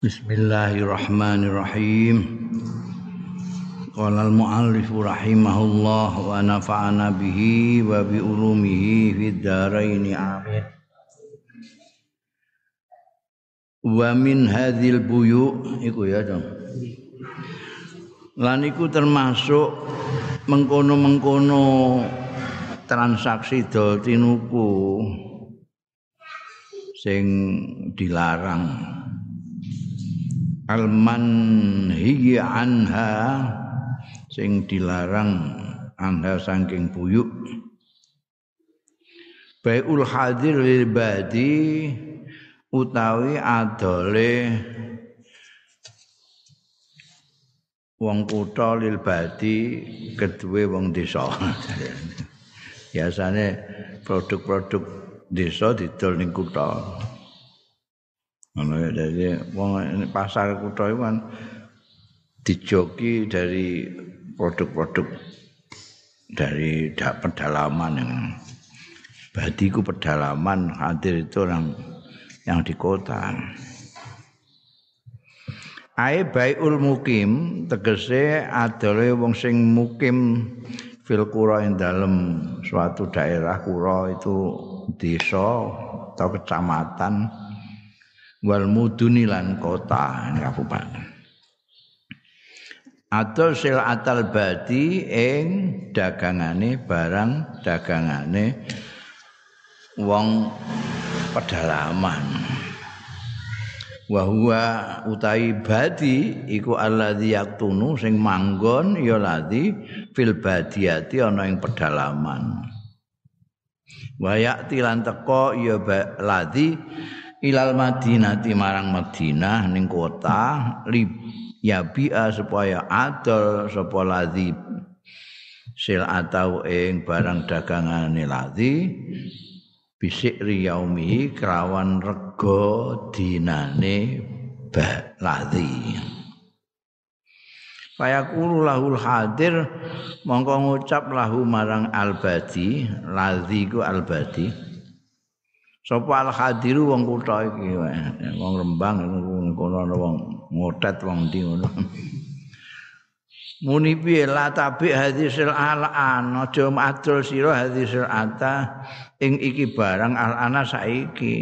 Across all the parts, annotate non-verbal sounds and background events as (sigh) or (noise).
Bismillahirrahmanirrahim. Qala al-muallif rahimahullah wa nafa'ana bihi wa bi ulumihi fid dharain amin. Wa min hadhil buyu iku ya dong. Lan iku termasuk mengkono-mengkono transaksi dol tinuku sing dilarang alman hiya anha sing dilarang anha saking buyuk. Baiul hadir lil badi utawi adole wong kutha lil badi kedue wong desa. (laughs) Biasane produk-produk desa didol ning kutha ngono ya dadi wong pasar kutha iku kan dijoki dari produk-produk dari pedalaman yang badiku pedalaman hadir itu orang yang di kota. Ae baiul mukim tegese adole wong sing mukim fil qura ing dalem suatu daerah kura itu desa atau kecamatan wal muduni lan kota kabupaten atau sil atal badi ing dagangane barang dagangane wong pedalaman. Wa huwa utai badi iku alladzi yaktunu sing manggon ya ladzi fil badiati ana ing pedalaman. Wa yakti lan teko ya ladzi ilal madinati marang Madinah ning kota ya bi'a supaya adol sapa ladzi. Sil atau ing barang dagangane ladzi bisik riyaumi kerawan rego dinane ba ladzi. Fayaqulu lahul hadir mongko ngucap lahu marang albadi ladzi ku albadi Sapa al hadiru wong kutha iki wong Rembang kono ana wong ngotet wong ndi ngono. Muni piye la tabi hadisil alan aja matul sira hadisil ata ing iki barang al ana saiki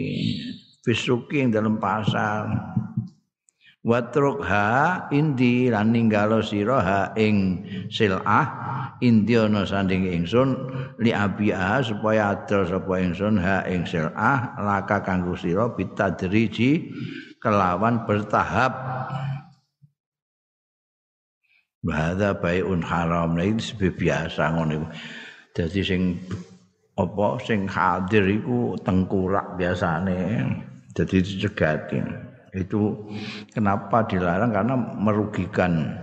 bisuki ing dalam pasar. Watrukha indi lan ninggalo sira ha ing silah indiono sanding ingsun li abia supaya adol sapa ingsun ha ing silah laka kanggo sira bitadriji kelawan bertahap Bahada baiun haram nah ini biasa ngono iku. Dadi sing apa sing hadir iku tengkurak biasane. Jadi dicegatin. Itu kenapa dilarang? Karena merugikan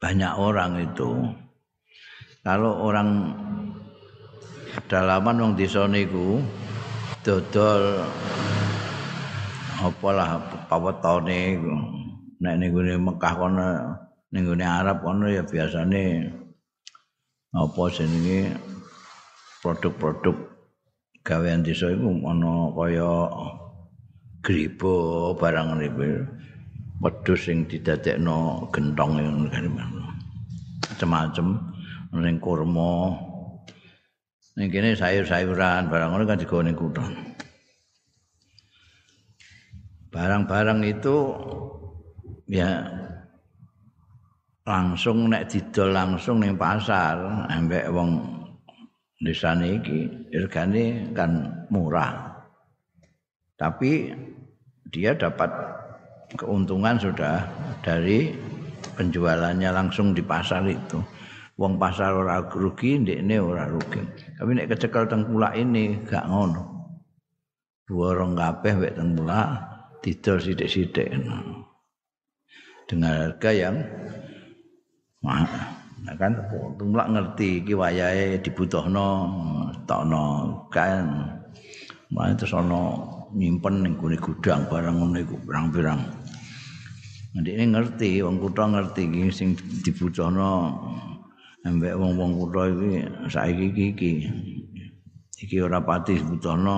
banyak orang itu. Kalau orang pedalaman wong desa niku dodol apalah pawetone nek ning Mekah kono ning Arab kono ya biasane apa jenenge produk-produk gawean desa iku ana kaya gribo barang niku wedhus sing didadekno gentong macam-macam ning kurma. Ning kene sayur-sayuran barang ngono kan digone kutho barang-barang itu ya langsung nek didol langsung ning pasar ambek wong desane iki regane kan murah. Tapi dia dapat keuntungan sudah dari penjualannya langsung di pasar itu. Wong pasar ora rugi, ndekne ora rugi. Tapi nek kecekel tengkulak ini gak ngono. Borong kabeh wek tengkulak didol sithik-sithik. Dengan harga yang mahal. Nah kan tengkulak ngerti iki dibutuhno, tokno kan. Mane terus ana nyimpen ning gudang barang ngono iku pirang-pirang. Ndek ngerti, wong kutha ngerti iki sing dibutuhno ambek wong-wong kutha iki saiki iki iki. Iki ora pati dibutuhno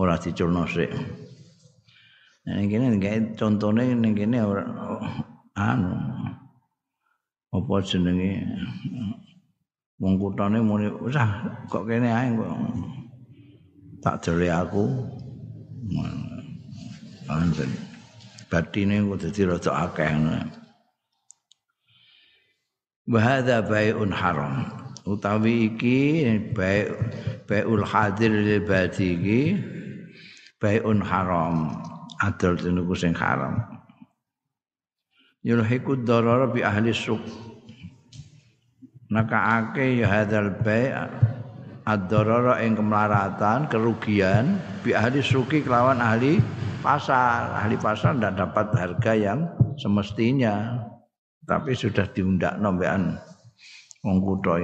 ora diculno sik. Ning kene gawe contone ning kene ora anu apa jenenge wong kutane muni usah kok kene ae kok tak jeli aku anjen batine kok dadi rada akeh Wahada bai'un haram. Utawi iki bai bai'ul hadir lil badi iki bai'un haram. Adol niku sing haram. Yulhiku darara bi ahli suk. Nakaake ya hadzal bai' ad-darara ing kemelaratan kerugian bi ahli suki kelawan ahli pasar. Ahli pasar tidak dapat harga yang semestinya. Tapi sudah diundak nombean wong kutha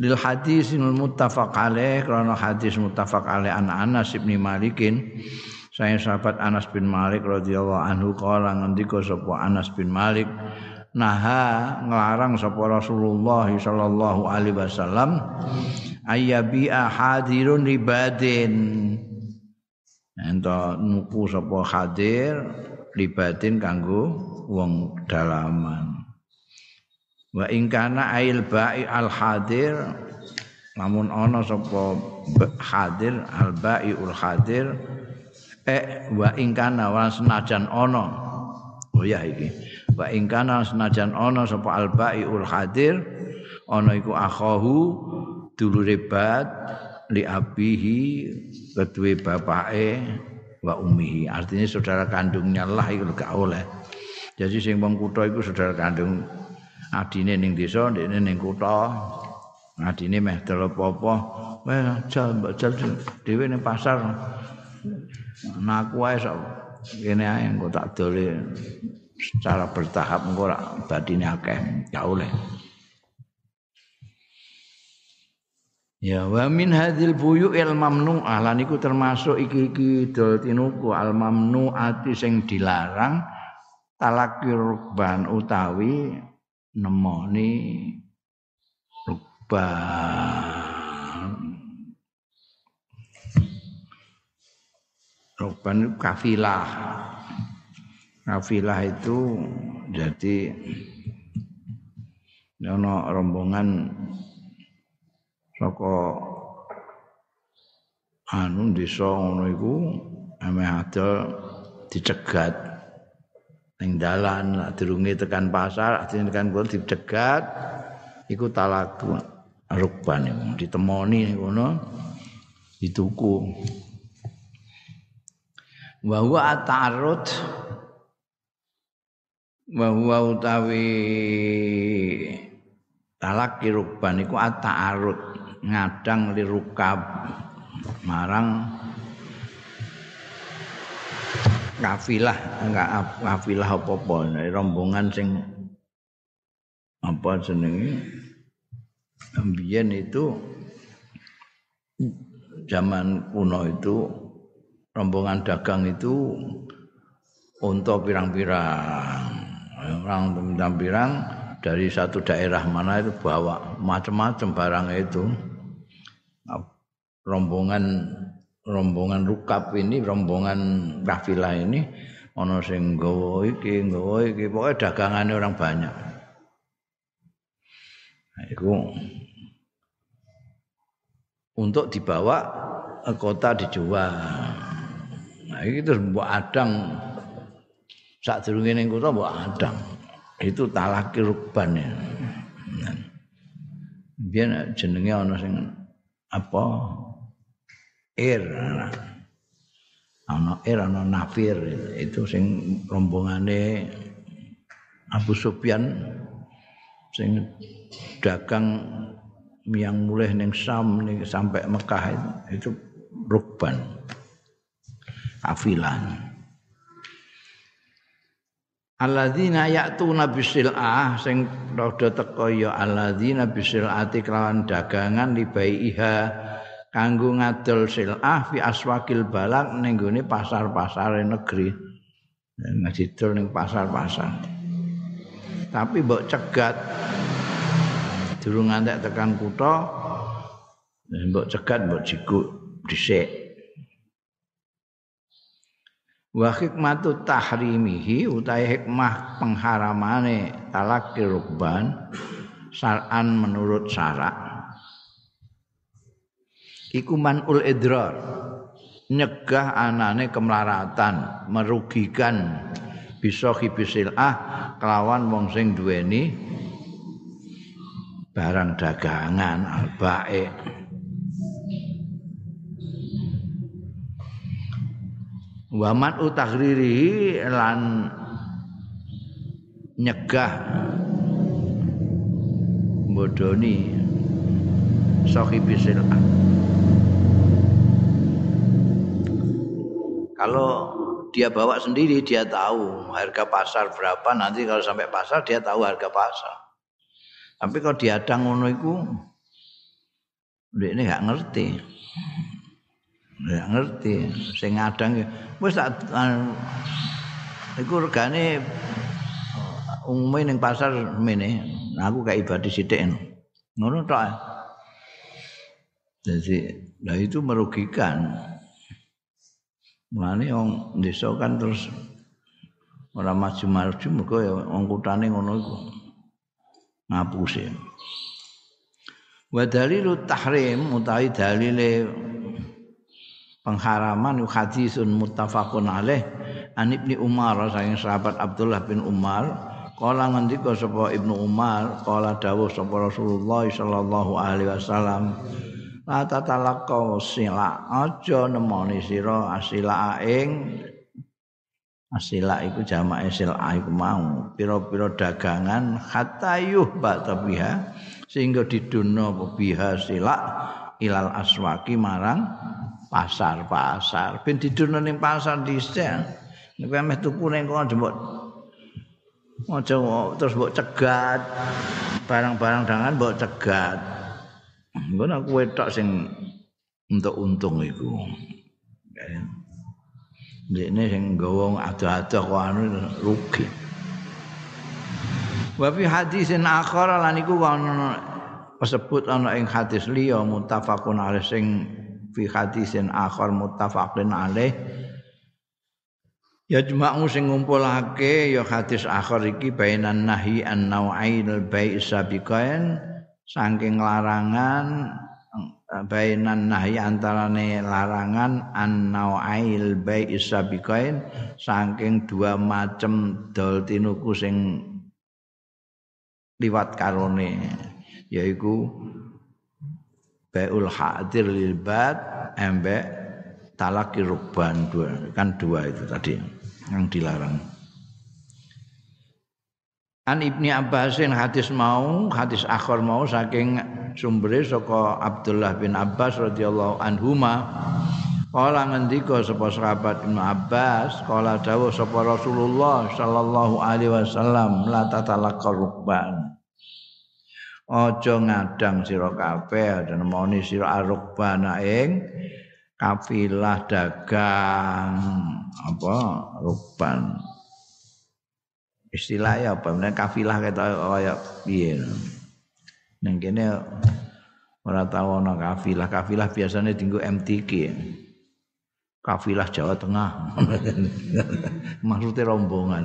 lil hadis muttafaq alaih karena hadis muttafaq alaih an Anas bin Malikin. Saya sahabat Anas bin Malik radhiyallahu anhu kala ngendika sapa Anas bin Malik naha nglarang sapa Rasulullah sallallahu alaihi wasallam ayyabi hadirun ribadin ento nuku sapa hadir ribadin kanggo wong dalaman. Wa ingkana ail ba'i al hadir namun ana sapa hadir al ba'i ul hadir eh wa ingkana wa senajan ana. Oh ya iki wa ingkana senajan ana sapa albaiul hadir ana iku akhahu dulure bad li abihi kedue bapake wa ummihi. Artinya saudara kandungnya lah iku gak oleh. Jadi sing wong kutha iku saudara kandung adine ning desa ndekne ning kutha. Adine meh telopo-opo weh jal jal dhewe ning pasar. Nah aku wae sok kene ae engko tak dole secara bertahap engko ora badine akeh ya oleh. Ya wa min hadil buyu il mamnu lan iku termasuk iki-iki dol tinuku al mamnu ati sing dilarang talaki rukban utawi nemoni rukban Roban kafilah. Kafilah itu jadi ono rombongan saka anu desa ngono iku ame ada dicegat. Ning dalan durunge tekan pasar artine tekan kono dicegat iku talaku rukban ditemoni ngono dituku. Wa huwa atarut wa huwa utawi talak rukban iku atarut ngadang li rukab marang kafilah enggak kafilah apa-apa rombongan sing apa jenenge? Ambiyen itu zaman kuno itu rombongan dagang itu untuk pirang-pirang orang pirang-pirang dari satu daerah mana itu bawa macam-macam barang itu. Rombongan rombongan rukap ini rombongan kafilah ini ono sing nggawa iki nggawa iki pokoke dagangane orang banyak. Nah, itu untuk dibawa ke kota dijual Nah, iki terus adang sak durunge ning kota mbok adang. Itu talaki rukban ya. Biar jenenge ana sing apa? Ir. Ana ir ana nafir itu sing rombongane Abu Sufyan sing dagang yang mulai ning Sam ning sampai Mekah itu, itu rukban. kafilah Alladzina ya'tuna bisil'ah sing rada teka ya alladzina bisil'ati kelawan dagangan libaiha kanggo ngadol sil'ah fi aswakil balak ning gone pasar-pasar negeri. Ngidul ning pasar-pasar. Tapi mbok cegat. Durung ngantek tekan kutha mbok cegat mbok jikuk dhisik wa hikmatu tahrimihi utai hikmah pengharamane talakir rukban syar'an menurut syarak. Iku manul idrar nyegah anane kemlaratan merugikan bisa ah kelawan wong sing duweni barang dagangan albae Waman utahriri lan nyegah bodoni sahibi sil'ah kalau dia bawa sendiri dia tahu harga pasar berapa. Nanti kalau sampai pasar dia tahu harga pasar. Tapi kalau diadang ngono iku ini nggak ngerti nggak ngerti sing ngadang wis tak iku regane umume ning pasar mene aku kayak ibadah sithik ngono tok jadi nah itu merugikan Mulane wong desa kan terus ora maju-maju mergo ya wong kutane ngono iku. Ngapusi. Wa dalilu tahrim utawi dalile pengharaman hadisun muttafaqun alaih. An ibni Umar saking sahabat Abdullah bin Umar kala ngendika sapa Ibnu Umar kala dawuh sapa Rasulullah sallallahu alaihi wasallam la tatalaqqa sila aja nemoni sira asila ing asila iku jamake sila iku mau pira-pira dagangan hatayuh batabiha sehingga didono biha sila ilal aswaki marang pasar-pasar ben didono ning pasar dhisik nek meh tuku ning kono jembok aja terus mbok cegat barang-barang dangan mbok cegat Engko aku wetok sing untuk untung iku. Sing nggawa ado-ado kok anu rugi. Wa fi hadisin akhar lan iku ana disebut ana ing hadis liya muttafaqun alaih sing fi hadisin akhar muttafaqun alaih. Ya jema'u sing ngumpulake ya hadis akhir iki bainan nahi an nau'ail bai' sabiqain saking larangan eh, bainan nahi antarane larangan an-nau'ail bai isabiqain saking dua macam dol tinuku sing liwat karone yaiku baiul hadir lil bad talaki rukban dua kan dua itu tadi yang dilarang An Ibni Abbasin hadis mau, hadis akhir mau saking sumbere saka Abdullah bin Abbas radhiyallahu anhuma. Kala ngendika sapa sahabat Ibnu Abbas, kala dawuh sapa Rasulullah sallallahu alaihi wasallam la tatalaqqa rukban. Aja ngadang sira kabeh dan nemoni sira arukbana ing kafilah dagang apa rukban. istilahnya apa? Menawa kafilah kata kaya piye? Nang kene ora tau ana kafilah. Kafilah biasanya tinggu MTQ kafilah Jawa Tengah. (laughs) Maksudnya rombongan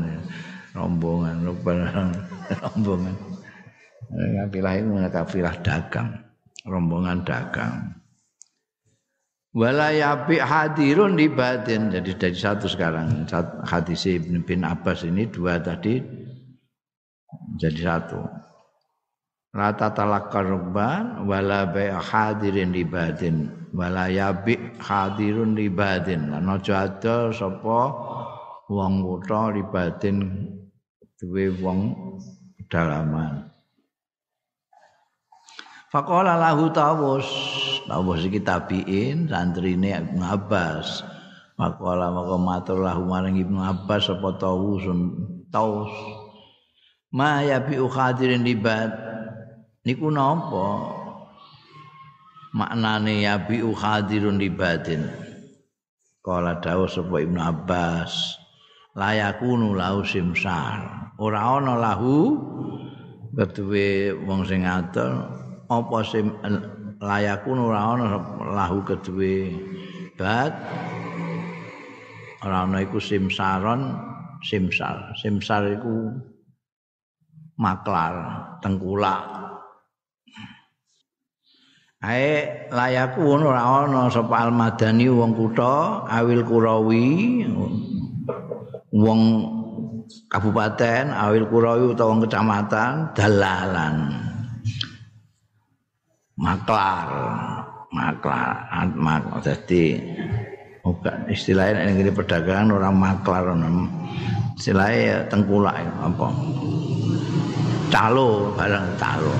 rombongan (laughs) rombongan kafilah itu kafilah dagang rombongan dagang. Wala yabi hadirun di batin. Jadi dari satu sekarang hadis Ibn bin Abbas ini dua tadi jadi satu. Rata talakar rukban wala bai hadirin di batin. Wala yabi hadirun di batin. Lan aja ada sapa wong kutha di batin duwe wong dalaman Faqala lahu tawus Tawus iki tabiin santrine Ibnu Abbas. Faqala maka matur lahu maring Ibnu Abbas apa tawusun taus. Ma ya bi khadirin libat. Niku napa? Maknane ya bi khadirun libatin. Kala dawuh sapa Ibnu Abbas. Layakunu lahu simsar. Ora ana lahu keduwe wong sing ngatur apa sim layakun ora ana lahu kedue? Bat ora ana iku simsaron simsar. Simsar iku maklar tengkulak. Ae layaku ora ana sapa almadani wong kutha awil kurawi wong kabupaten awil kurawi utawa kecamatan dalalan maklar. Maklar. Mak dadi bukan istilahnya ini perdagangan orang maklar istilahnya tengkulak apa? Calo barang calo.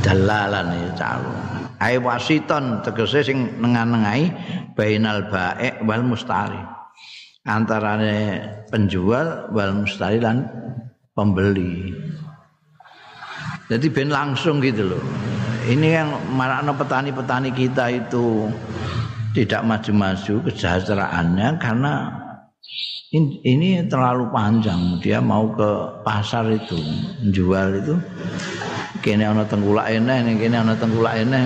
Dalalan ya calo. Ai wasiton tegese sing nengan-nengai bainal bae wal mustari. Antarane penjual wal mustari lan pembeli. Jadi ben langsung gitu loh ini yang marakno petani-petani kita itu tidak maju-maju kesejahteraannya karena ini terlalu panjang. Dia mau ke pasar itu menjual itu. Kene ana tengkulak eneh ning kene ana tengkulak eneh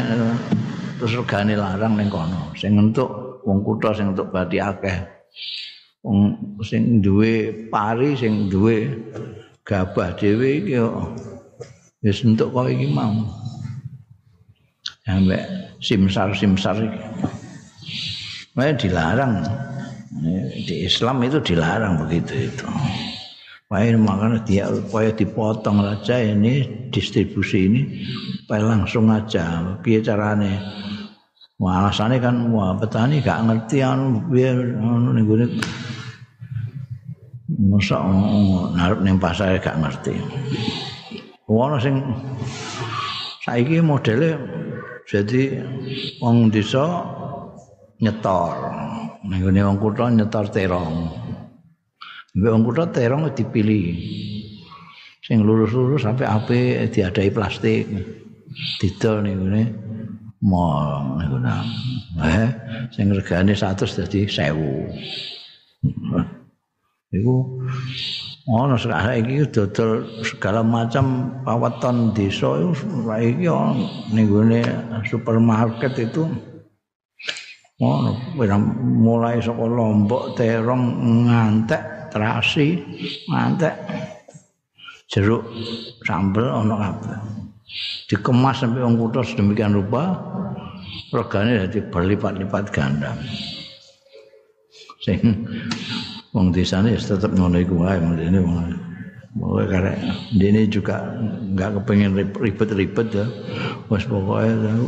terus regane larang ning kono. Sing entuk wong kutha sing entuk bati akeh. Wong sing duwe pari sing duwe gabah dhewe iki yo wis entuk kok iki mau sampai simsar simsar Makanya dilarang di Islam itu dilarang begitu itu. Makanya makanya dia supaya dipotong saja ini distribusi ini supaya langsung aja. Biar carane. Wah, alasannya kan wah petani gak ngerti anu biar anu ning gone masa naruh ning pasar gak ngerti. Wono sing saiki modele jadi wong desa nyetor. Ning gone wong kutha nyetor terong. Mbek wong kutha terong dipilih. Sing lurus-lurus sampai ape diadai plastik. Didol ning gone mall ning gone. Eh, sing regane 100 dadi 1000. Iku ono sekarang iki dodol segala macam paweton desa saiki ning supermarket itu. Ngono mulai saka lombok terong ngantek terasi ngantek. Jeruk sambel ana kabeh. Dikemas sampai wong kutha sedemikian rupa regane dadi berlipat-lipat ganda sing wong desane tetep ngono iku wae mrene wong Mulai karena ini juga nggak kepengen ribet-ribet ya. Wes pokoknya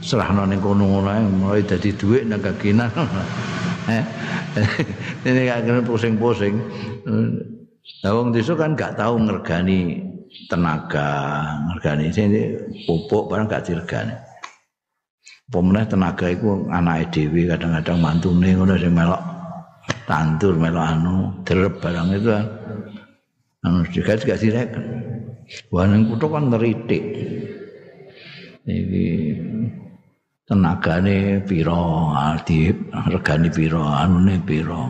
serah nong kono ngono mulai jadi duit nang kakinan. (laughs) Eh, (laughs) ini gak kena pusing-pusing. Nah, wong desa kan gak tahu ngergani tenaga, ngergani sini pupuk barang gak diregani. Pemenang tenaga itu anak dewi kadang-kadang mantune ngono sing melok tandur melok anu derep barang itu. Anu juga gak direken. Wah kutho kan ngeritik. Iki tenagane pira di regane pira anune pira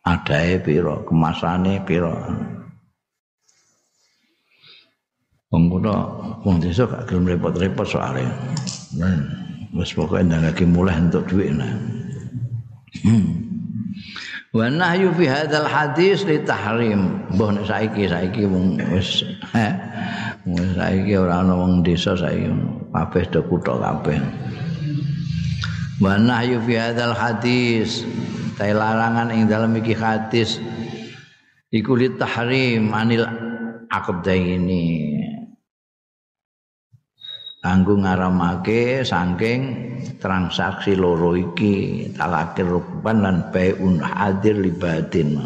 adae pira kemasane pira wong kula wong desa gak gelem repot-repot soalnya wis pokoke ndangake mulai untuk duit nah hmm. Wa nahyu fi hadzal hadis li tahrim. Mbah nek saiki saiki wong wis wis saiki ora ana wong desa saiki kabeh do kutho kabeh. Wa nahyu fi hadzal hadis ta larangan ing dalem iki hadis iku li tahrim anil aqdaini kanggo ngaramake saking transaksi loro iki talakir ruban lan baiun hadir libadin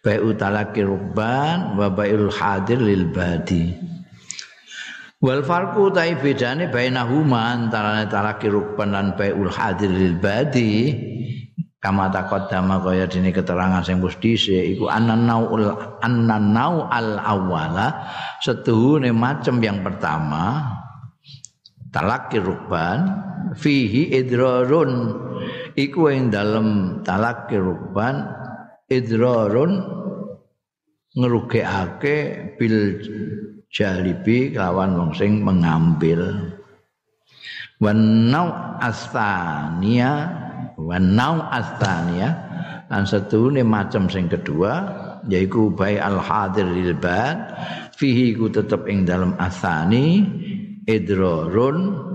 baiu talakir ruban wa baiul hadir lil badi. Wal farqu tai bedane bainahuma antara talaki rukban lan baiul hadir lil badi kama taqaddama kaya dene keterangan sing wis dhisik iku annanaul annanau al awwala setuhune macam yang pertama talaki rukban fihi idrarun. Iku ing dalem talaki rukban idrarun ngerugekake bil jalibi kawan wong sing mengambil. Wanau astania wanau astania lan setune macam sing kedua yaiku bai al hadir lil bad. Fihi ku tetep ing dalam asani idrorun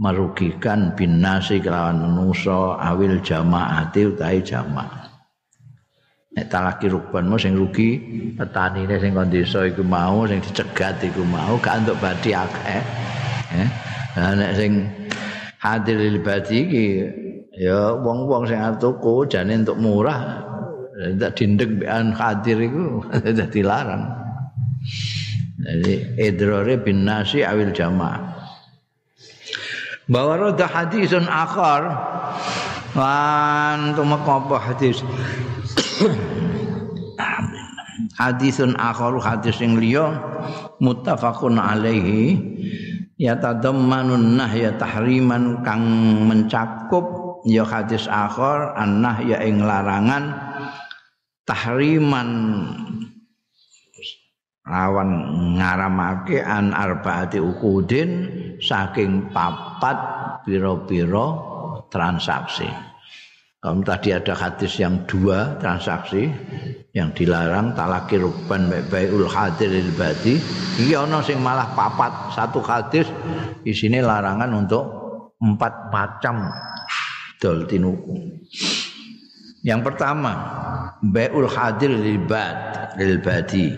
merugikan binasi kelawan manusa awil jamaati utahe jamaah. Nek talaki rukbanmu sing rugi petanine sing kon desa iku mau sing dicegat iku mau gak entuk badi akeh. Eh? Nek sing hadir lil badi iki ya wong-wong sing tuku jane entuk murah. Ndak dindek bean hadir iku (laughs) dadi larang jadi idrare bin nasi awil jamaah. Bahwa roda hadisun akhar. Lan tumeka hadis? (coughs) Hadisun akharu hadis sing liya muttafaqun alaihi. Ya tadammanun nahya tahriman kang mencakup ya hadis akhar an nahya ing larangan tahriman. Lawan ngaramake an arbaati ukudin saking papat pira-pira transaksi. Kalau tadi ada hadis yang dua transaksi yang dilarang talaki ruban baiul hadir lil badi, iki ana sing malah papat satu hadis di sini larangan untuk empat macam dol tinuku. Yang pertama, baiul hadir lil bad lil badi.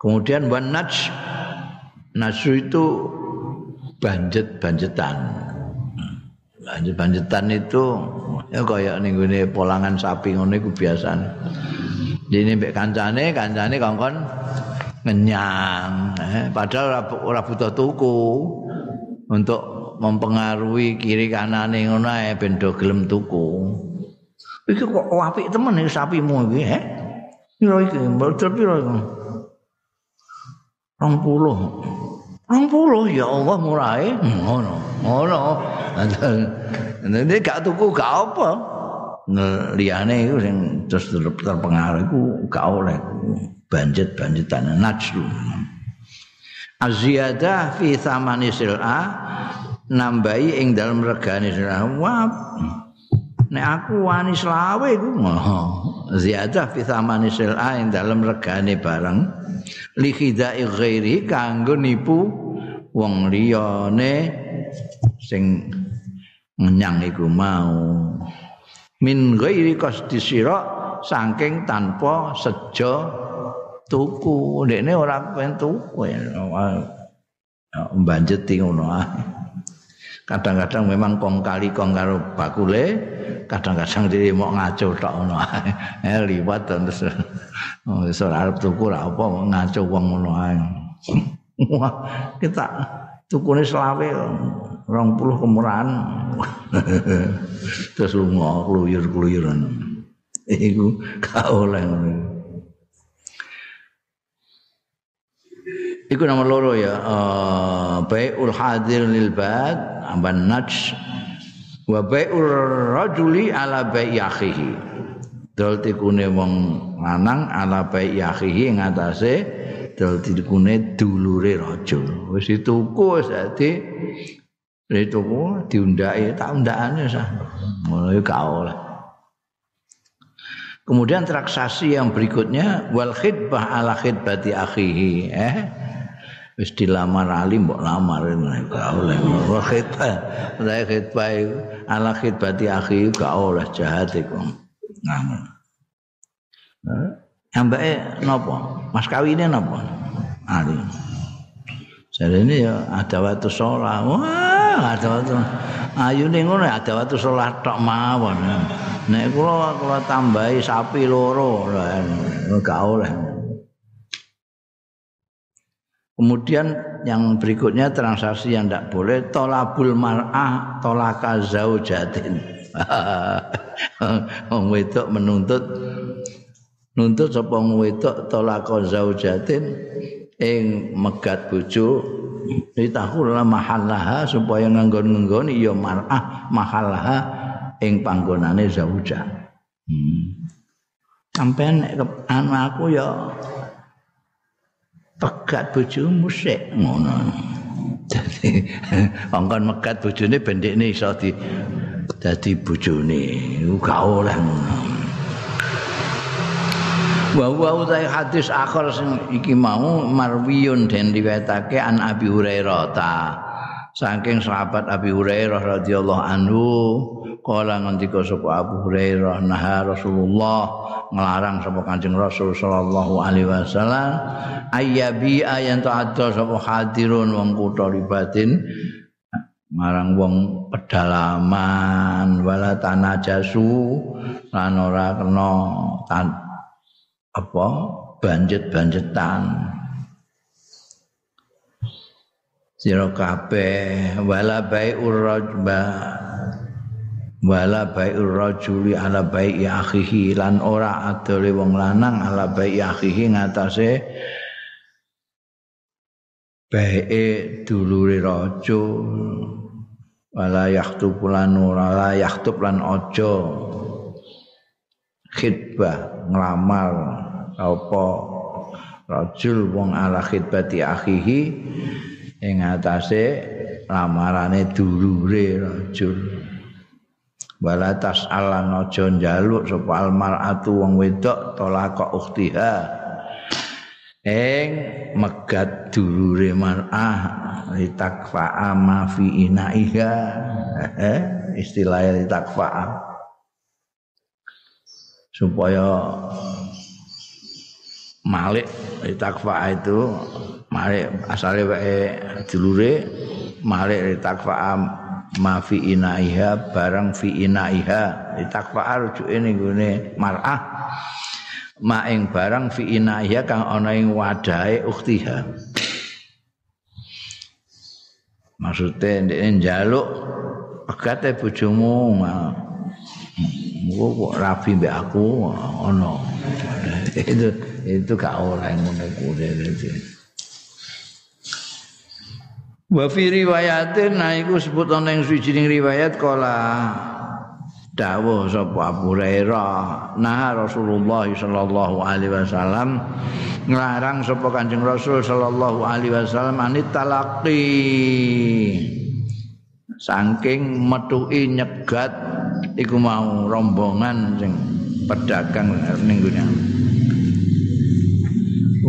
Kemudian wan naj nasu itu banjet-banjetan banjet-banjetan itu ya kayak ning gone polangan sapi ngono iku biasa. Dene mbek kancane, kancane kongkon ngenyang, eh, padahal ora butuh tuku untuk mempengaruhi kiri kanane ngono ae ben do gelem tuku. Iki kok apik temen iki sapimu iki, eh? Piro iki? Mbok piro iki? 20. Rong puluh ya Allah murahe ngono. Ngono. Nek gak tuku gak apa. Liyane iku sing terus terpengaruh iku gak oleh banjet-banjetan najlu. Aziyadah fi thamani sil'a nambahi ing dalam regane sil'a. Wah. Nek aku wani selawe iku. Ziyadah fi thamani sil'a ing dalam regane barang. likhidai ghairi kanggo nipu wong liyane sing ngenyang iku mau min ghairi qasdi saking tanpa sejo tuku ndekne ora pengen tuku ya mbanjeti ngono kadang-kadang memang kong kali kong karo bakule kadang-kadang diri mau ngaco tok ngono. (laughs) Eh liwat terus. Oh iso arep tuku ra apa ngaco ngono ae. (laughs) Wah kita tukune selawe 20 kemurahan. (laughs) Terus lunga kluyur-kluyuran iku gak oleh ngono Iku nomor loro ya, uh, bai'ul hadir lil bad, amban naj wa bai'ur rajuli ala bai'i akhihi. Dol tikune wong lanang ala bai'i akhihi ing atase dol tikune dulure rajul. Wis dituku wis dadi dituku diundaki tak undakane sah. Ngono gak oleh. Kemudian transaksi yang berikutnya wal khidbah ala khidbati akhihi eh wis dilamar ali mbok lamar. Gak oleh. Wa khitbah saya khitbah ala khitbati akhi gak oleh jahat iku. Ngamun ambake napa? Mas kawine napa? Ali. Ini ya ada waktu sholat wah ada waktu ayu nih ngono ada waktu sholat tok mawon. Nek kula kula tambahi sapi loro. Gak oleh Kemudian yang berikutnya transaksi yang tidak boleh tolabul mar'ah tolaka zaujatin. (laughs) Wong wedok menuntut nuntut sapa wong wedok tolaka zaujatin ing megat bojo ditahul mahallaha supaya nganggon-nganggoni ya mar'ah mahallaha ing panggonane zauja. Hmm. Sampeyan nek aku ya pegat bojomu sik ngono. Dadi (laughs) angkon megat bojone bendekne iso di dadi bojone. Gak oleh ngono. Wa wa utai hadis akhir sing iki mau marwiyun den riwayatake an Abi Hurairah ta. Saking sahabat Abi Hurairah radhiyallahu anhu kala ngendika sapa Abu Hurairah nah Rasulullah nglarang sapa Kanjeng Rasul sallallahu alaihi wasallam ayyabi ayan ta'adda sapa hadirun wong kutha ribatin marang wong pedalaman wala tanajasu lan ora kena apa banjet-banjetan sira kabeh wala bai'ur rajba wala bai'ur rajuli ala bai'i akhihi lan ora adole wong lanang ala bai'i akhihi ngatasé bai'e dulure raja. Wala yahtub lan ora la yahtub lan aja khitbah nglamal apa rajul wong ala khidbati akhihi ing atase lamarane dulure rajul wala tas'alan aja njaluk sapa almaratu wong wedok tolak ukhtiha. Ing megat dulure mar'ah litakfa ma fi inaiha. Eh istilahnya litakfa supaya Malik takfa itu Malik asalnya wae dulure Malik takfa ma fi inaiha barang fi inaiha. Takfa rujuke ning gone mar'ah. Ma ing barang fi inaiha kang ana ing wadahe ukhtiha. Maksudnya ndekne njaluk pegate bojomu Mugo kok rapi mbek aku ono. (laughs) itu itu gak oleh ngono kuwi Wa fi riwayatin nah iku sebut ana ing suwijining riwayat kala dawuh sapa Abu Hurairah nah Rasulullah sallallahu alaihi wasallam nglarang sapa Kanjeng Rasul sallallahu alaihi wasallam anit talaqi saking metuki nyegat iku mau rombongan sing pedagang ning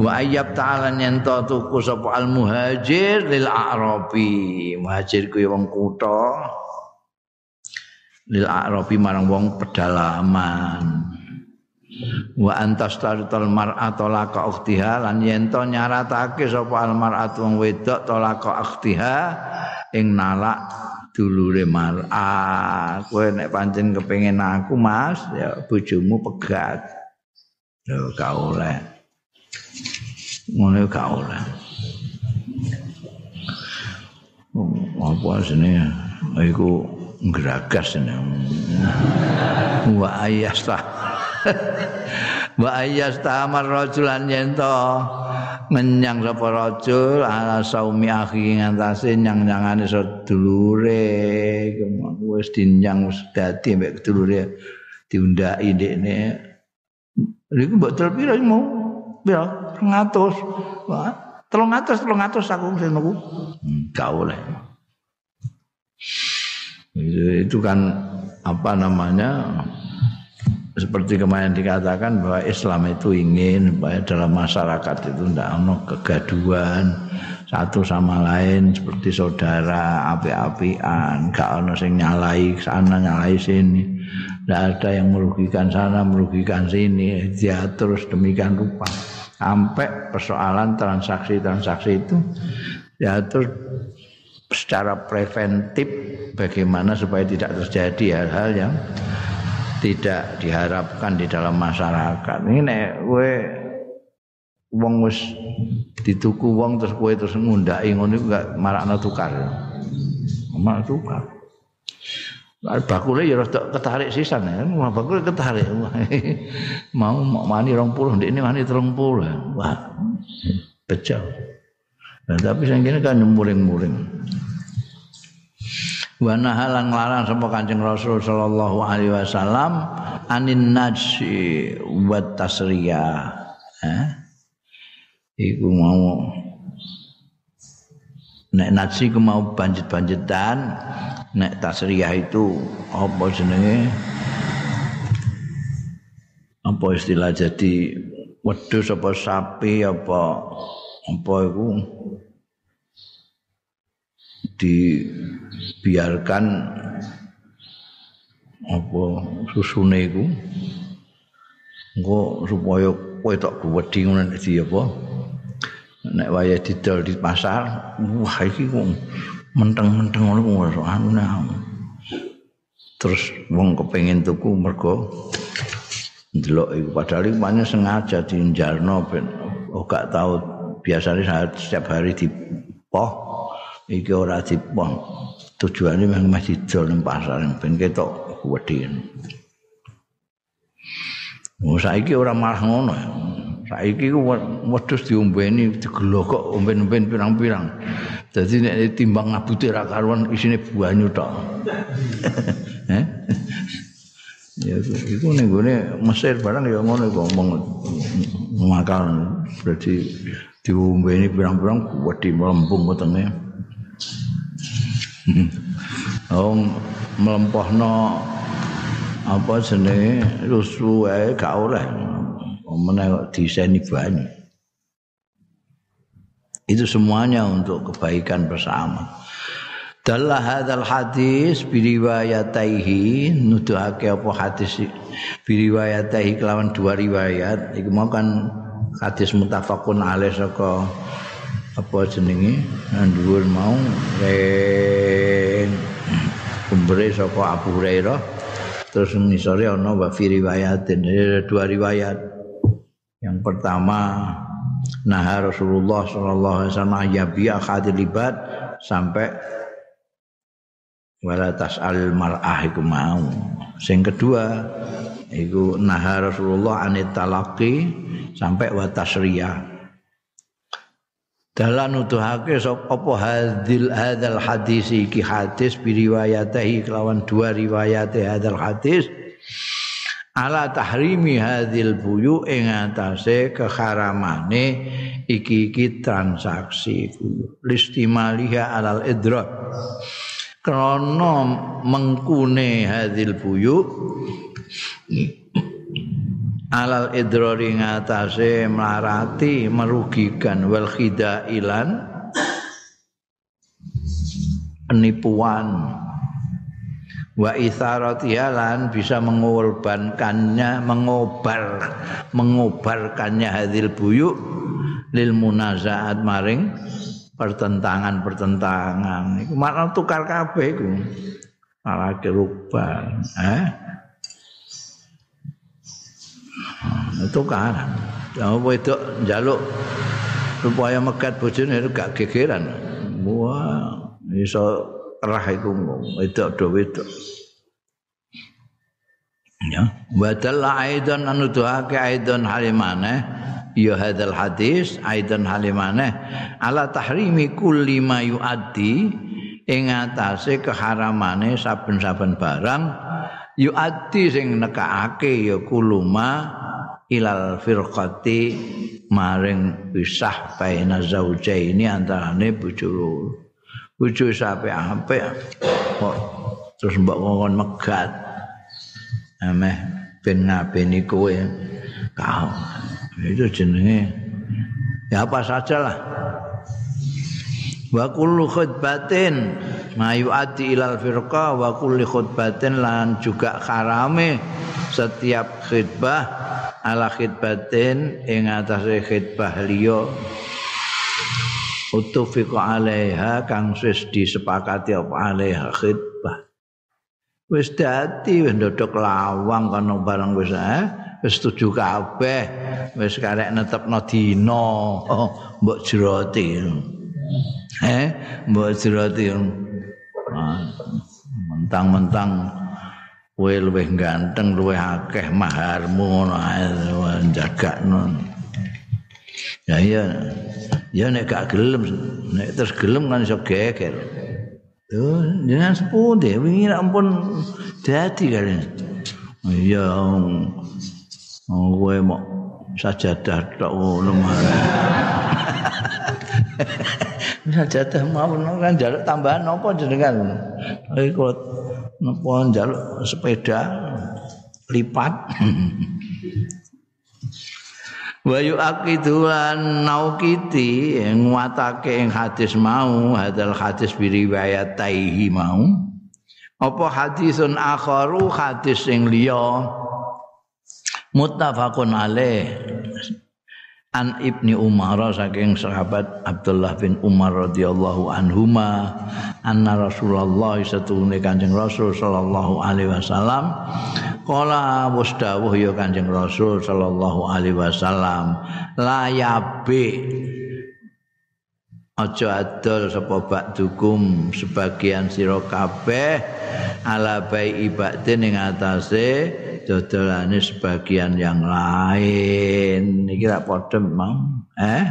wa ayyab ta'ala nyento tuku sapa al muhajir lil a'rabi. Muhajir kuwi wong kutha lil a'rabi marang wong pedalaman. Wa antas tarital mar'atu laka ukhtiha lan yento nyaratake sapa al mar'atu wong wedok tolaka ukhtiha ing nalak dulure mar'ah kowe nek pancen kepengin aku Mas ya bojomu pegat. Yo gak oleh ngono gak oleh. Apa sini iku ngragas ini wa ayasta wa (laughs) ayasta amar rajulan yento ngenyang sapa rajul? Ala saumi akhi ngantase nyang-nyangane sedulure wis dinyang wis dadi mek sedulure diundaki ndekne. Niku mbok tel pira mau pira 300 wah 300 300 aku sing niku gak oleh itu, kan apa namanya seperti kemarin dikatakan bahwa Islam itu ingin bahwa dalam masyarakat itu tidak ada kegaduhan satu sama lain seperti saudara api-apian gak ono sing nyalai sana nyalai sini tidak ada yang merugikan sana merugikan sini diatur demikian rupa sampai persoalan transaksi-transaksi itu diatur secara preventif bagaimana supaya tidak terjadi hal-hal yang tidak diharapkan di dalam masyarakat. Ini nek kowe wong wis dituku wong terus kowe terus ngundaki ngono iku gak marakno tukar. Marak tukar. Bakule ya rada ketarik sisan ya. Bakule ketarik. (laughs) mau mau mani 20 ndek ini mani 30. Wah. Pecah. Nah, tapi sing kene kan muring-muring. Wa nahalan larang sapa Kanjeng Rasul sallallahu alaihi wasallam anin najsi wa tasriya. Eh? Iku mau nek najsi ku mau banjet-banjetan nek tasriyah itu apa jenenge? Apa istilah jadi wedhus apa sapi apa apa iku? Dibiarkan apa susune iku. Engko supaya kowe tok wedi ngono iki apa nek waya didol di pasar wah iki kok menteng-menteng ngono kok anu terus wong kepengin tuku mergo ndelok iku padahal iku banyak sengaja diinjarno ben oh gak tahu biasanya saya setiap hari dipoh iki ora dipoh tujuannya memang masih didol di pasar ben ketok wedi. Oh saiki ora malah ngono. Saiki ku wedhus diombeni digelokok omben-omben pirang-pirang. Dadi nek timbang ngabute ra karuan isine banyu tok. (laughs) Eh? ya iku ning gone Mesir barang ya ngono iku ngomong makal berarti diombeni pirang-pirang wedi melempung wetenge. (laughs) Oh melempohno apa jenenge rusuh wae gak oleh meneh diseni banyu itu semuanya untuk kebaikan bersama. Dalah hadal hadis biriwayataihi nuduhake apa hadis biriwayataihi kelawan dua riwayat. Iku mau kan hadis mutafakun alaih saka apa jenenge dhuwur mau. Ren kumbere saka Abu Hurairah. Terus ngisore ana wa fi riwayatin. Dua riwayat yang pertama nah Rasulullah sallallahu alaihi wasallam ya bi libat sampai wala tasal mar'ah iku mau. Sing kedua iku nah Rasulullah anit talaqi sampai wa tasriyah dalam nuduhake apa hadil hadal hadis iki hadis biriwayatahi kelawan dua riwayat hadal hadis ala tahrimi hadil buyu ing atase keharamane iki iki transaksi listimaliha alal idrak. Krana mengkune hadil buyu alal idrari ngatasé melarati merugikan wal khidailan penipuan wa isaratihalan bisa mengorbankannya mengobar mengobarkannya hadil buyuk lil munazaat maring pertentangan-pertentangan. Iku makna tukar kabeh iku. Malah kerubah eh? Itu kan Jangan wedok jaluk supaya megat bojone gak gegeran. Wah, iso kerah iku wedok do wedok. Ya, badal aidan anu doake aidan halimane. Ya hadal hadis aidan halimane. Ala tahrimi kulli ma yuaddi. Ing atase keharamane saben-saben barang. Yuaddi sing nekake ya kuluma ilal firqati. Maring pisah baina zaujaini antarane bojo bojo sampe apik kok terus mbok ngomong megat. Ameh ben ngabeni kowe. Kau. Itu jenenge ya apa saja lah wa kullu khutbatin mayu ati ilal firqa wa kulli khutbatin lan juga harame setiap khutbah ala khidbatin ing atase khidbah liya utufiqa alaiha kang wis disepakati apa alaiha khidbah. Wis dadi wis ndodok lawang kana barang wis eh wis setuju kabeh wis karek netepno dina. Oh, mbok jeroti. Eh mbok jeroti. Ah, mentang-mentang kowe luwih ganteng luwih akeh maharmu ngono ae jagakno ya iya. Ya nek gak gelem nek terus gelem kan iso geger. Tuh jangan sepundi? Wingi ampun dadi kali. Iya kowe mau sajadah tok ngono (laughs) jatah mau kan jaluk tambahan apa jenengan? Iki kok napa jaluk sepeda lipat (laughs) Wayu akidulan naukiti nguatake ing hadis mau hadal hadis biriwayat taihi mau. Apa hadisun akharu hadis sing liya? Muttafaqun alaih an ibni Umar saking sahabat Abdullah bin Umar radhiyallahu anhuma anna Rasulullah satune Kanjeng Rasul sallallahu alaihi wasallam kala wustawuh ya Kanjeng Rasul sallallahu alaihi wasallam la yabi aja adol sapa bakdukum sebagian sira kabeh ala bai ibadin ing atase dodolane sebagian yang lain. Iki ra padha mau eh?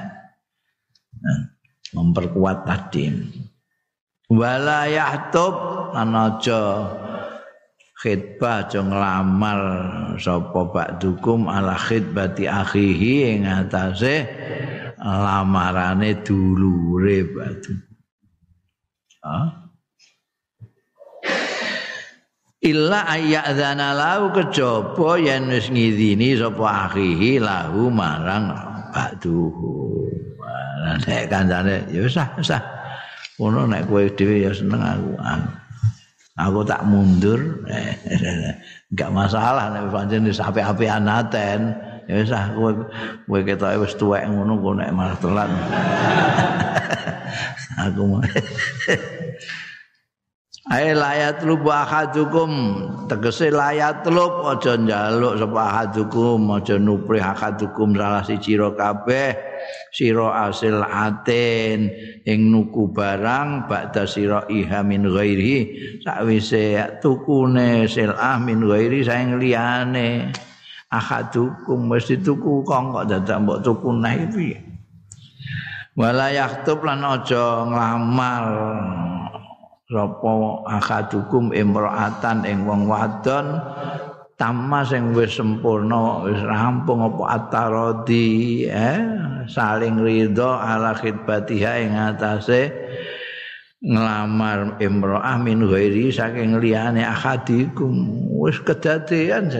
Memperkuat tadi. Wala yahtub lan aja khidbah aja nglamar sapa bakdukum ala khidbati akhihi ing atase lamarane dulure batu illa ayyadzana lahu kejaba yen wis ngidini sapa akhihi lahu marang ba'duhu nek kancane ya wis wis ngono nek kowe dhewe ya seneng aku. Aku tak mundur. (laughs) Enggak masalah nek pancen wis apik-apikan aten ya wis kowe kowe ketoke wis tuwek ngono kok nek malah telat. (laughs) Aku (laughs) Ae layat lub ahadukum. Tegese layat lub aja njaluk sapa ahadukum aja nupri ahadukum salah siji ro kabeh. Sira asil aten ing nuku barang ba'da sira iha min ghairi sakwise tukune silah min ghairi saing liyane ahadukum mesti tuku kong kok dadak mbok tuku neh piye wala yahtub lan aja nglamar sapa akadukum imraatan ing wong wadon tamma sing wis sempurna wis rampung apa atarodi eh saling ridho ala khidbatiha ing atase nglamar imraah min ghairi saking liyane akadikum wis kedadean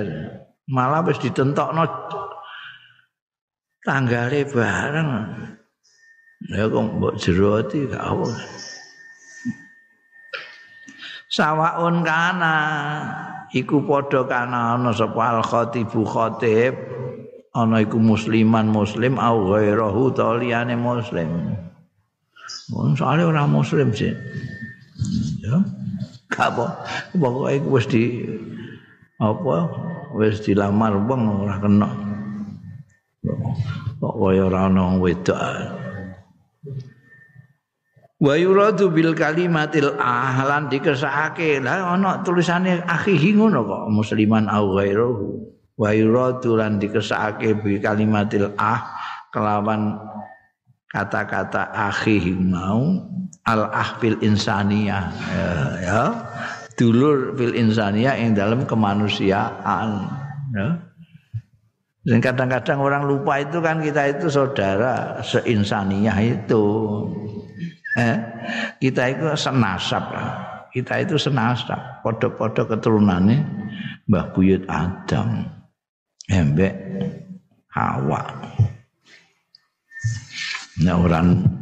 malah wis ditentokno tanggale bareng ya kok mbok jero ati gak apa sawaun kana iku padha kana ana sapa al khatibu khatib ana iku musliman muslim au ghairahu taliyane muslim Wong soalé ora muslim sih. Ya. Apa pokoke wis di apa wis dilamar wong ora kena. Kok kaya ora ana wedok. wa yuradu bil kalimatil ahlan dikersake lah ana tulisane akhihi ngono kok musliman au ghairuhu wa yuradu lan dikersake bil kalimatil ah kelawan kata-kata akhihi mau al ahfil insaniyah ya, ya. Dulur fil insaniyah yang dalam kemanusiaan ya. Dan kadang-kadang orang lupa itu kan kita itu saudara seinsaniah itu eh, kita itu senasab kita itu senasab podo-podo keturunannya Mbah Buyut Adam embek Hawa. Nah orang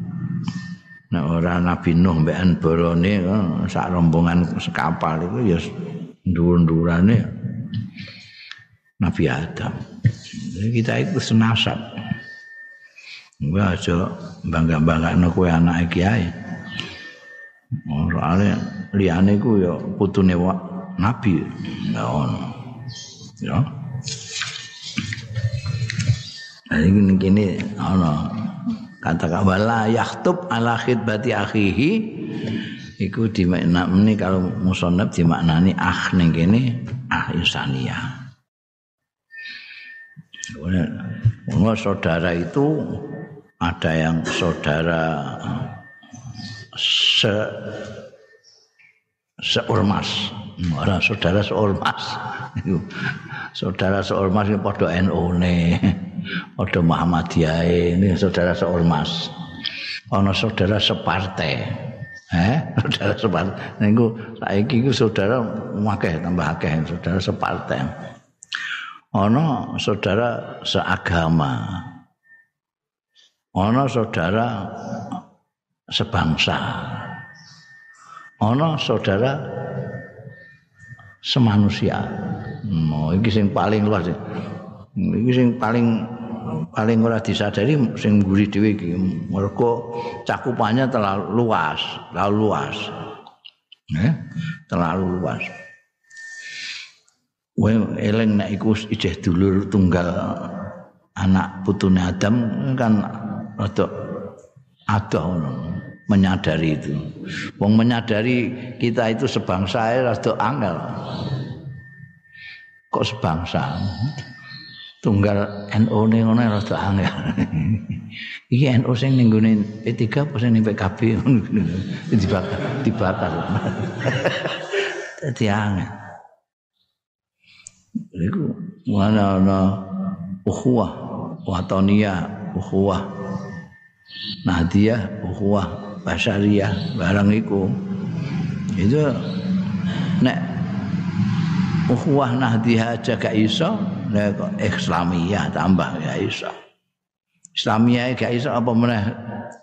nah orang Nabi Nuh mbek Borone sak rombongan sekapal itu ya ndur-ndurane Nabi Adam Jadi kita itu senasab Enggak aja bangga-bangga no kue anak kiai. Soalnya liane ku ya putune wa nabi. Ya ono. Ya. Nah, ini gini ono kata kabala yahtub ala khidbati akhihi. Iku dimakna ini kalau musonab dimaknani ah ning kene ah insania. Ono saudara itu ada yang saudara se seormas. Orang saudara seormas. Saudara seormas ini pada NU ne pada Muhammadiyah ini saudara seormas ana saudara separtai. Eh, (laughs) saudara separtai. Niku saiki iku saudara akeh tambah akeh saudara separtai. Ana saudara seagama. Ana saudara sebangsa. Ana saudara semanusia. Oh, iki sing paling luas. Iki sing paling paling ora disadari sing mburi dhewe iki mergo cakupannya terlalu luas, terlalu luas. Eh, terlalu luas. Kowe eling nek iku ijeh dulur tunggal anak putune Adam kan rada ngono menyadari itu. Wong menyadari kita itu sebangsa rada angel. Kok sebangsa? Tunggal NU ne ngono rada angel. (laughs) Iki NU sing ning gone P3 apa sing ning PKB (laughs) dibakar dibakar. (laughs) Dadi angel. Iku mana ana ukhuwah watonia ukhuwah Nadia ukhuwah basyariyah barang iku. Itu nek ukhuwah Nahdiyah aja iso Islamiyah tambah ya iso. Islamiyah gak iso apa meneh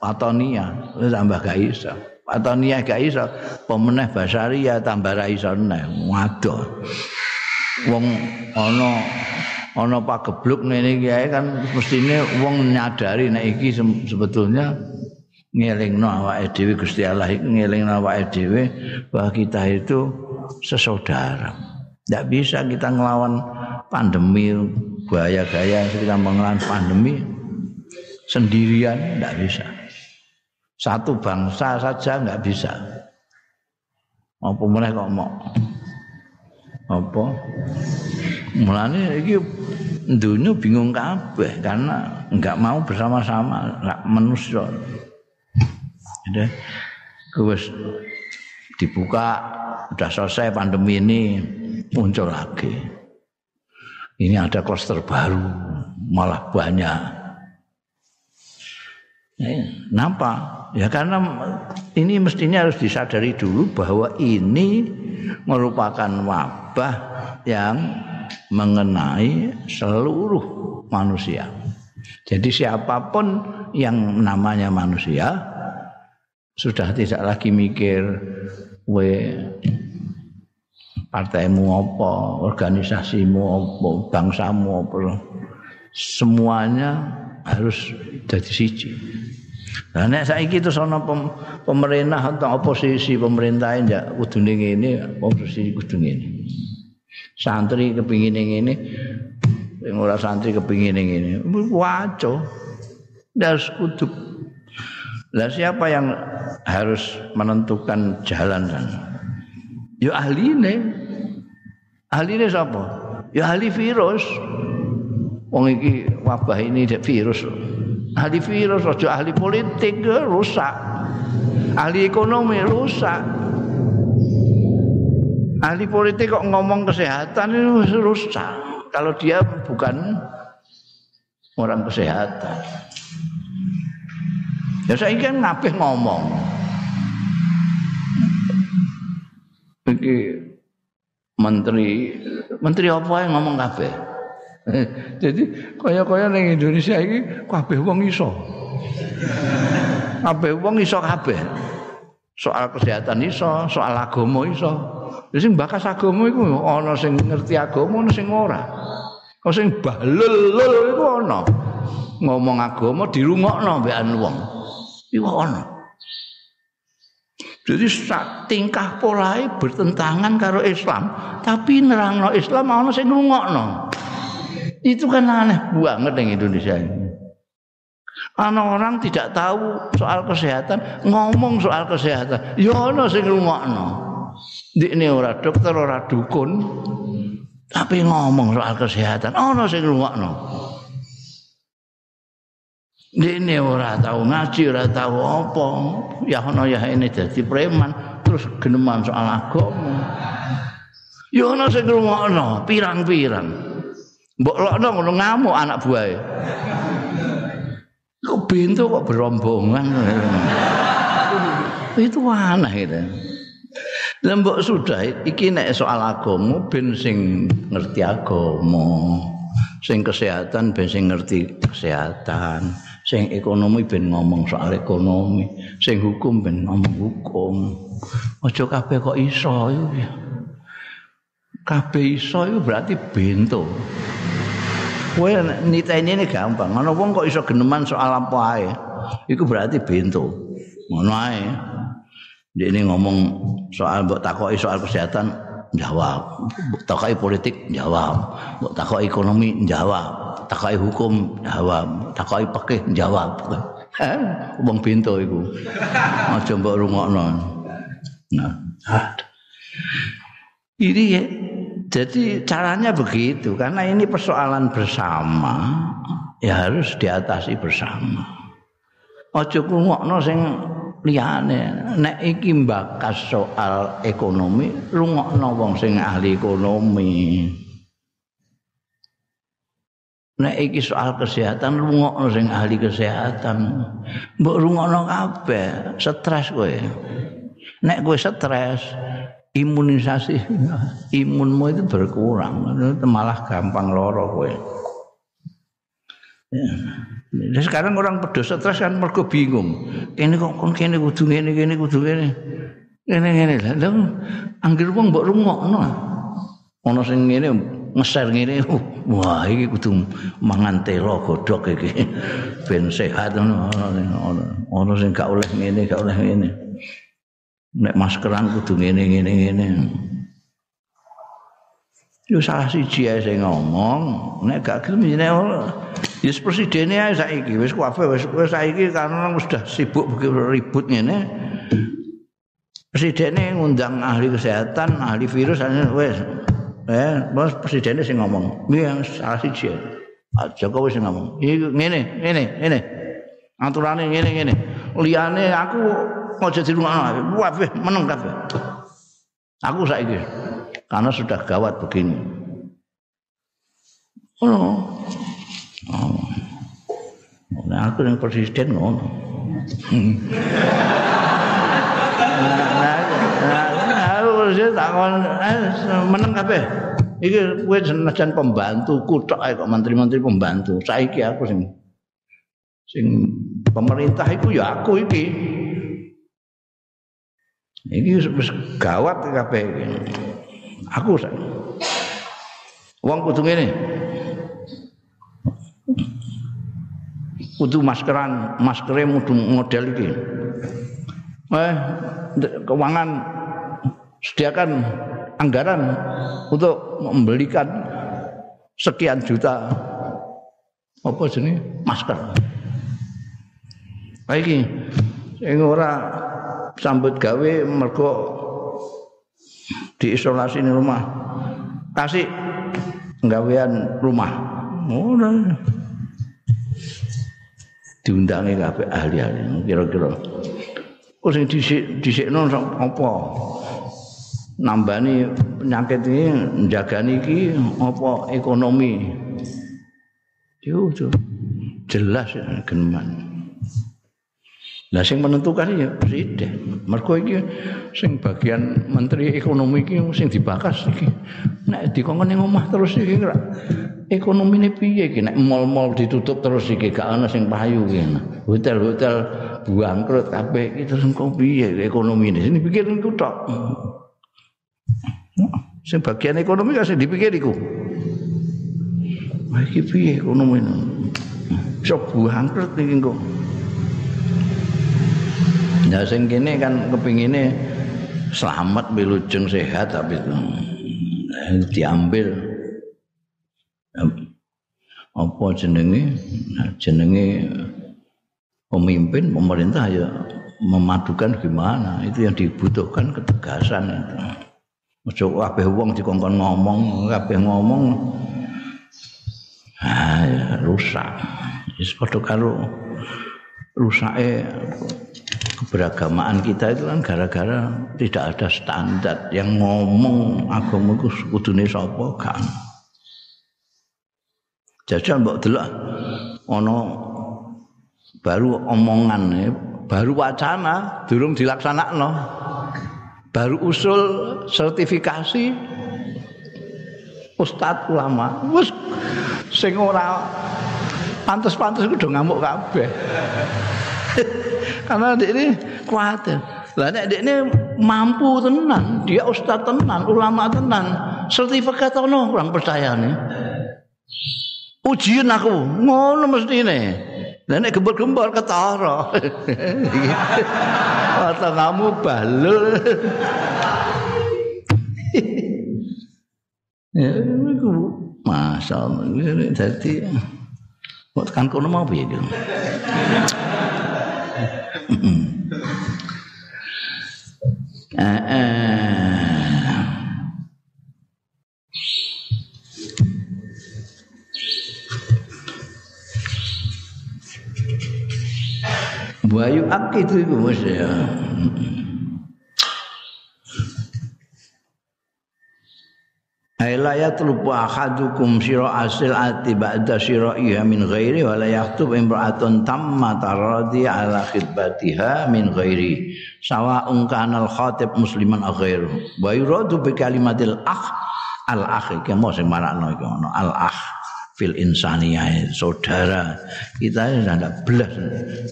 Patonia tambah gak iso. Patonia gak iso apa meneh Basaria tambah ra iso neh. Waduh. Wong ana ana pagebluk ngene iki kan mestine wong nyadari nek iki sebetulnya ngelingno awake dhewe Gusti Allah iki ngelingno awake dhewe bahwa kita itu sesaudara. Tidak bisa kita ngelawan pandemi gaya-gaya kita mengelawan pandemi sendirian tidak bisa. Satu bangsa saja nggak bisa. Apa mulai kok mau? Apa? Mulane iki dunia bingung kabeh karena nggak mau bersama-sama nggak manusia. Jadi wis dibuka udah selesai pandemi ini muncul lagi ini ada klaster baru malah banyak. Kenapa ya karena ini mestinya harus disadari dulu bahwa ini merupakan wabah yang mengenai seluruh manusia. Jadi siapa pun yang namanya manusia sudah tidak lagi mikir we partaimu apa, organisasimu apa, bangsamu apa. Semuanya harus jadi siji. Nah nek saiki terus ana pemerintah atau oposisi pemerintah ya kudune ngene, oposisi kudu ngene. Santri kepingin ngene, sing ora santri kepingin ngene. Waco. Das kudu. Lah siapa yang harus menentukan jalan sana? Ya ahline. Ahline sapa? Ya ahli virus. Wong iki wabah ini virus. Ahli virus aja ahli politik rusak. Ahli ekonomi rusak. Ahli politik kok ngomong kesehatan itu rusak. Kalau dia bukan orang kesehatan. Ya saya kan ngapih ngomong. Iki menteri. Menteri apa yang ngomong kabeh? (laughs) Jadi kaya-kaya ning Indonesia iki kabeh wong iso. Kabeh wong iso kabeh. Soal kesehatan iso soal agama iso. Sing bakas agama iku ana sing ngerti agama ana sing ora. Ana sing balul iku ana. Ngomong agama dirungokno mbekan wong. Iku ana Jadi tingkah polai bertentangan karo Islam, tapi nerangno Islam ana sing ngrungokno. Itu kan aneh banget ning Indonesia ini. Ana orang tidak tahu soal kesehatan, ngomong soal kesehatan. Ya ana sing ngrungokno. Ndikne ora dokter, ora dukun, tapi ngomong soal kesehatan. Ana sing ngrungokno. Dene ora tahu ngaji, ora tahu apa. Ya ono ya ini dadi preman, terus geneman soal agama. Ya ono sing ngrungokno, pirang-pirang. Mbok lokno ngono ngamuk anak buahe. Kok bento kok berombongan. itu aneh itu. Lembok sudah iki nek soal agama ben sing ngerti agama. Sing kesehatan ben sing ngerti kesehatan. Sing ekonomi ben ngomong soal ekonomi. Sing hukum ben ngomong hukum. Aja kabeh kok iso ya. Kabeh iso iku berarti bento. Kowe niteni ini gampang. Ana wong kok iso geneman soal apa ae. Iku berarti bento. Ngono ae. Ini ngomong soal mbok takoki soal kesehatan jawab. Mbok takoki politik jawab. Mbok takoki ekonomi jawab. Takoki hukum jawab. Takoki fikih jawab. Wong pintu iku. Aja mbok rungokno. Nah. Ini ya, jadi caranya begitu karena ini persoalan bersama ya harus diatasi bersama. Ojo kungokno sing liyane nek iki mbakas soal ekonomi rungokno wong sing ahli ekonomi nek iki soal kesehatan rungokno sing ahli kesehatan mbok rungokno kabeh stres kowe nek kowe stres imunisasi (laughs) imunmu itu berkurang malah gampang loro kowe Ya. sekarang orang pedo stres kan mergo bingung. Kene kok kon kene kudu ngene kene kudu ngene. Ngene ngene lah. Lah anggere wong mbok rungokno. Ana sing ngene ngeser ngene. Wah, iki kudu mangan telo godhok iki. (laughs) Ben sehat ngono. Ana sing gak oleh ngene, gak oleh ngene. Nek maskeran kudu ngene ngene ngene. Yo salah siji ae sing ngomong, nek gak gelem jenenge Ya presiden ae saiki wis kabeh wis wis saiki karena sudah sibuk ribut ngene. Presidennya ngundang ahli kesehatan, ahli virus wis eh bos presidennya sing ngomong. Iya salah siji. Jokowi sing ngomong. Iki ngene, ngene, ngene. Aturane ngene ngene. Liyane aku aja dirungokno. Kabeh meneng kabeh. Aku saiki karena sudah gawat begini. Oh. Oh. Nah, aku yang presiden ngono. (laughs) Nah, aku presiden tak meneng kabeh. Iki kowe senajan pembantu kutok ae kok menteri-menteri pembantu. Saiki aku sing sing pemerintah iku ya aku iki. Iki wis gawat kabeh iki. Aku sak. Wong kudu ngene. kudu maskeran maskere model iki eh keuangan sediakan anggaran untuk membelikan sekian juta apa jenis masker. Iki sing ora sambut gawe mergo diisolasi di rumah. Kasih gawean rumah. Oh, diundangi kabeh ahli-ahli kira-kira. Oh sing dhisik dhisikno apa? Nambani penyakit ini njagani iki apa ekonomi. Yo jelas ya geneman. Lah sing menentukan ya presiden. Mergo iki sing bagian menteri ekonomi iki sing dibakas iki. Nek dikongkon ning omah terus iki ekonomi ini piye iki nek mall-mall ditutup terus iki gak ana sing payu iki hotel-hotel bangkrut kabeh iki terus engko piye ekonomi ini sini pikir iku tok sing bagian ekonomi kasih dipikir iku. Wah, iki piye ekonomi ini? Bisa bangkrut iki engko. Ya sing kene kan kepingine selamat bilujeng sehat tapi diambil. Apa jenenge? Jenenge pemimpin pemerintah ya memadukan gimana? Itu yang dibutuhkan ketegasan itu ojo kabeh wong dikongkon ngomong kabeh ngomong ah rusak. Wis padha karo rusake keberagamaan kita itu kan gara-gara tidak ada standar yang ngomong agama itu kudune sapa kan? Jajal mbok delok ana baru omongan baru wacana durung dilaksanakno baru usul sertifikasi ustad ulama. Wis sing ora pantes-pantes kudu ngamuk kabeh. (laughs) Karena ini kuatir lah nek ini mampu tenan dia ustad tenan ulama tenan sertifikat ono kurang percaya nih. Ujian aku ngono nih Lah nek gembor-gembor ketara. Atau kamu balul. ya iku masyaallah dadi kok kan kono mau iki. Bayu itu mas ya. Aila yatlubu ahadukum sira asil ati ba'da sira iya min ghairi wa la yaktub imra'atun tamma taradi ala khidbatiha min ghairi. Sawa'un kana al khatib musliman aw ghairu. Wa yuradu bi kalimatil akh. Al akh iki mau sing marakno iki ono al akh fil insaniyah saudara. Kita tidak belas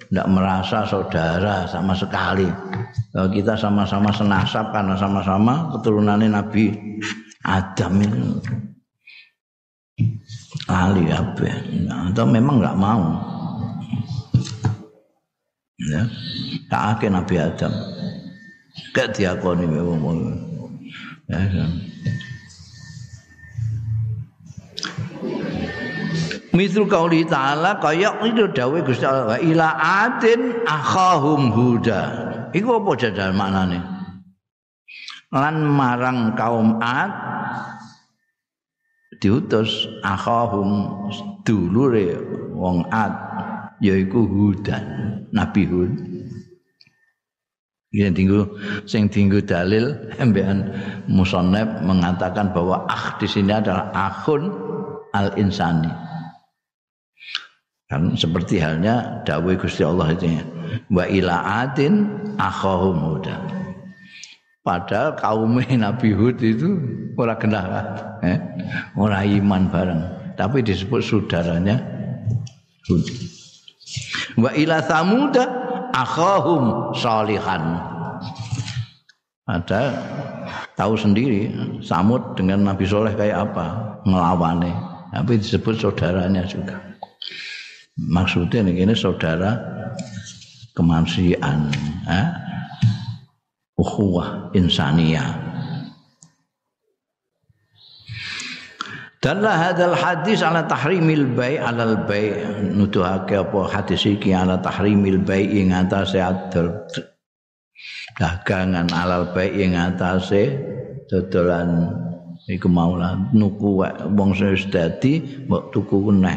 tidak merasa saudara sama sekali. Kita sama-sama senasab karena sama-sama keturunannya Nabi Adam itu ahli apa? Atau memang nggak mau. Ya tak Nabi Adam. Gak diakoni memang. Ya kan Misru kauli ta'ala kaya itu dawe Gusti Allah ila adin akhahum huda. Iku apa jajal maknane? Lan marang kaum Ad diutus akhahum dulure wong Ad yaiku Hudan, Nabi Hud. Yang tinggu sing tinggu dalil embean musoneb mengatakan bahwa akh di sini adalah akhun al insani kan seperti halnya dawai Gusti Allah itu wa ila adin akhahum huda padahal kaum (laughs) Nabi Hud itu ora kenal eh? ora iman bareng. Tapi disebut saudaranya Hud. Wa ila samuda akhahum salihan. Ada tahu sendiri Samud dengan Nabi Soleh kayak apa ngelawane tapi disebut saudaranya juga. Maksudnya ini saudara kemanusiaan eh? ukhuwah insaniyah dan hadal hadis ala tahrimil bay alal bay nuduhake apa hadis iki ala tahrimil bay ing atase adol. Dagangan alal bay ing atase dodolan. Iku maulah nuku wong sing dadi mbok tuku neh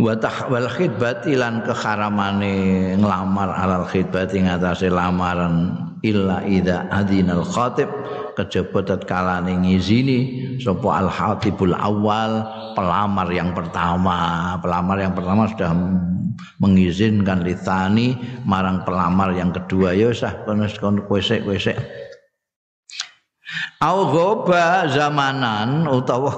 wa tahwal khidbati lan keharamane nglamar alal khidbati ngatasé lamaran illa idza adinal khatib kejaba tatkala ngizini sapa al hatibul awal pelamar yang pertama. Pelamar yang pertama sudah mengizinkan litani marang pelamar yang kedua. Ya sah kono kowe sik kowe sik au zamanan utawa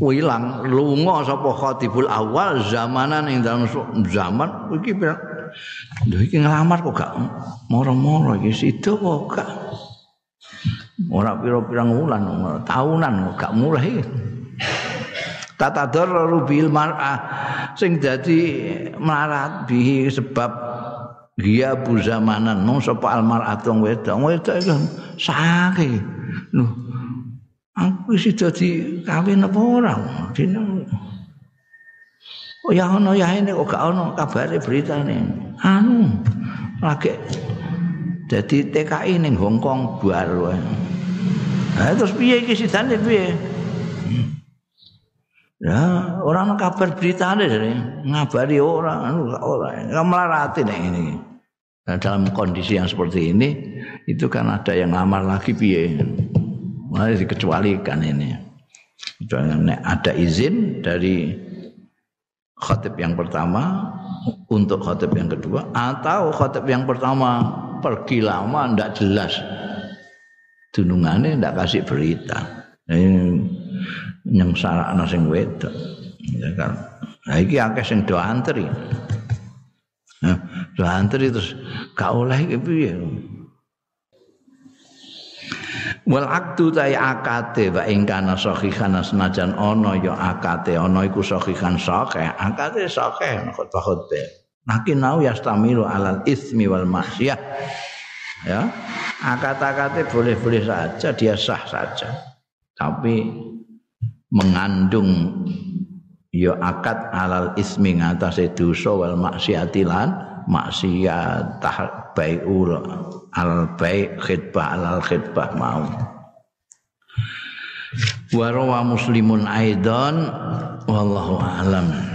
wilang lunga sapa khatibul awal zamanan ing dalam zaman iki lho iki ngelamar kok gak? Moro-moro iki sido kok gak ora pira-pira wulan tahunan kok gak mulai. Tata darru bil mar'ah sing dadi melarat bihi sebab dia bu zamanan no sapa al mar'atu wedok wedok iku sakit lho aku wis dadi kawin apa ora? Dene Oh ya ono ya ini kok gak ono kabare beritane. Anu lagi jadi TKI ning Hong Kong baru. Nah, terus piye iki sidane piye? Ya, orang kabar berita ada dari ngabari orang, anu orang, nggak melarati nih ini. Nah, dalam kondisi yang seperti ini, itu kan ada yang ngamar lagi piye. Mulai dikecualikan ini. Ada izin dari khotib yang pertama untuk khotib yang kedua atau khotib yang pertama pergi lama ndak jelas dunungannya ndak kasih berita. Ini yang salah sing wedok. Ya kan? Nah iki akeh sing do antri. Nah, do antri terus gak oleh iki piye? Wal aktu ta akate wa ing kana sahihan senajan ana ya akate. Ana iku sahihan sahih. Akate sahih khotbah khotbah nakin nau yastamilu alal ismi wal maksiyah ya. Akat-akate boleh-boleh saja dia sah saja. Tapi mengandung ya akad alal ismi ngatasé dosa wal maksiatilan maksiat baiul al bai khidbah alal khidbah mau. Wa muslimun aidan wallahu alam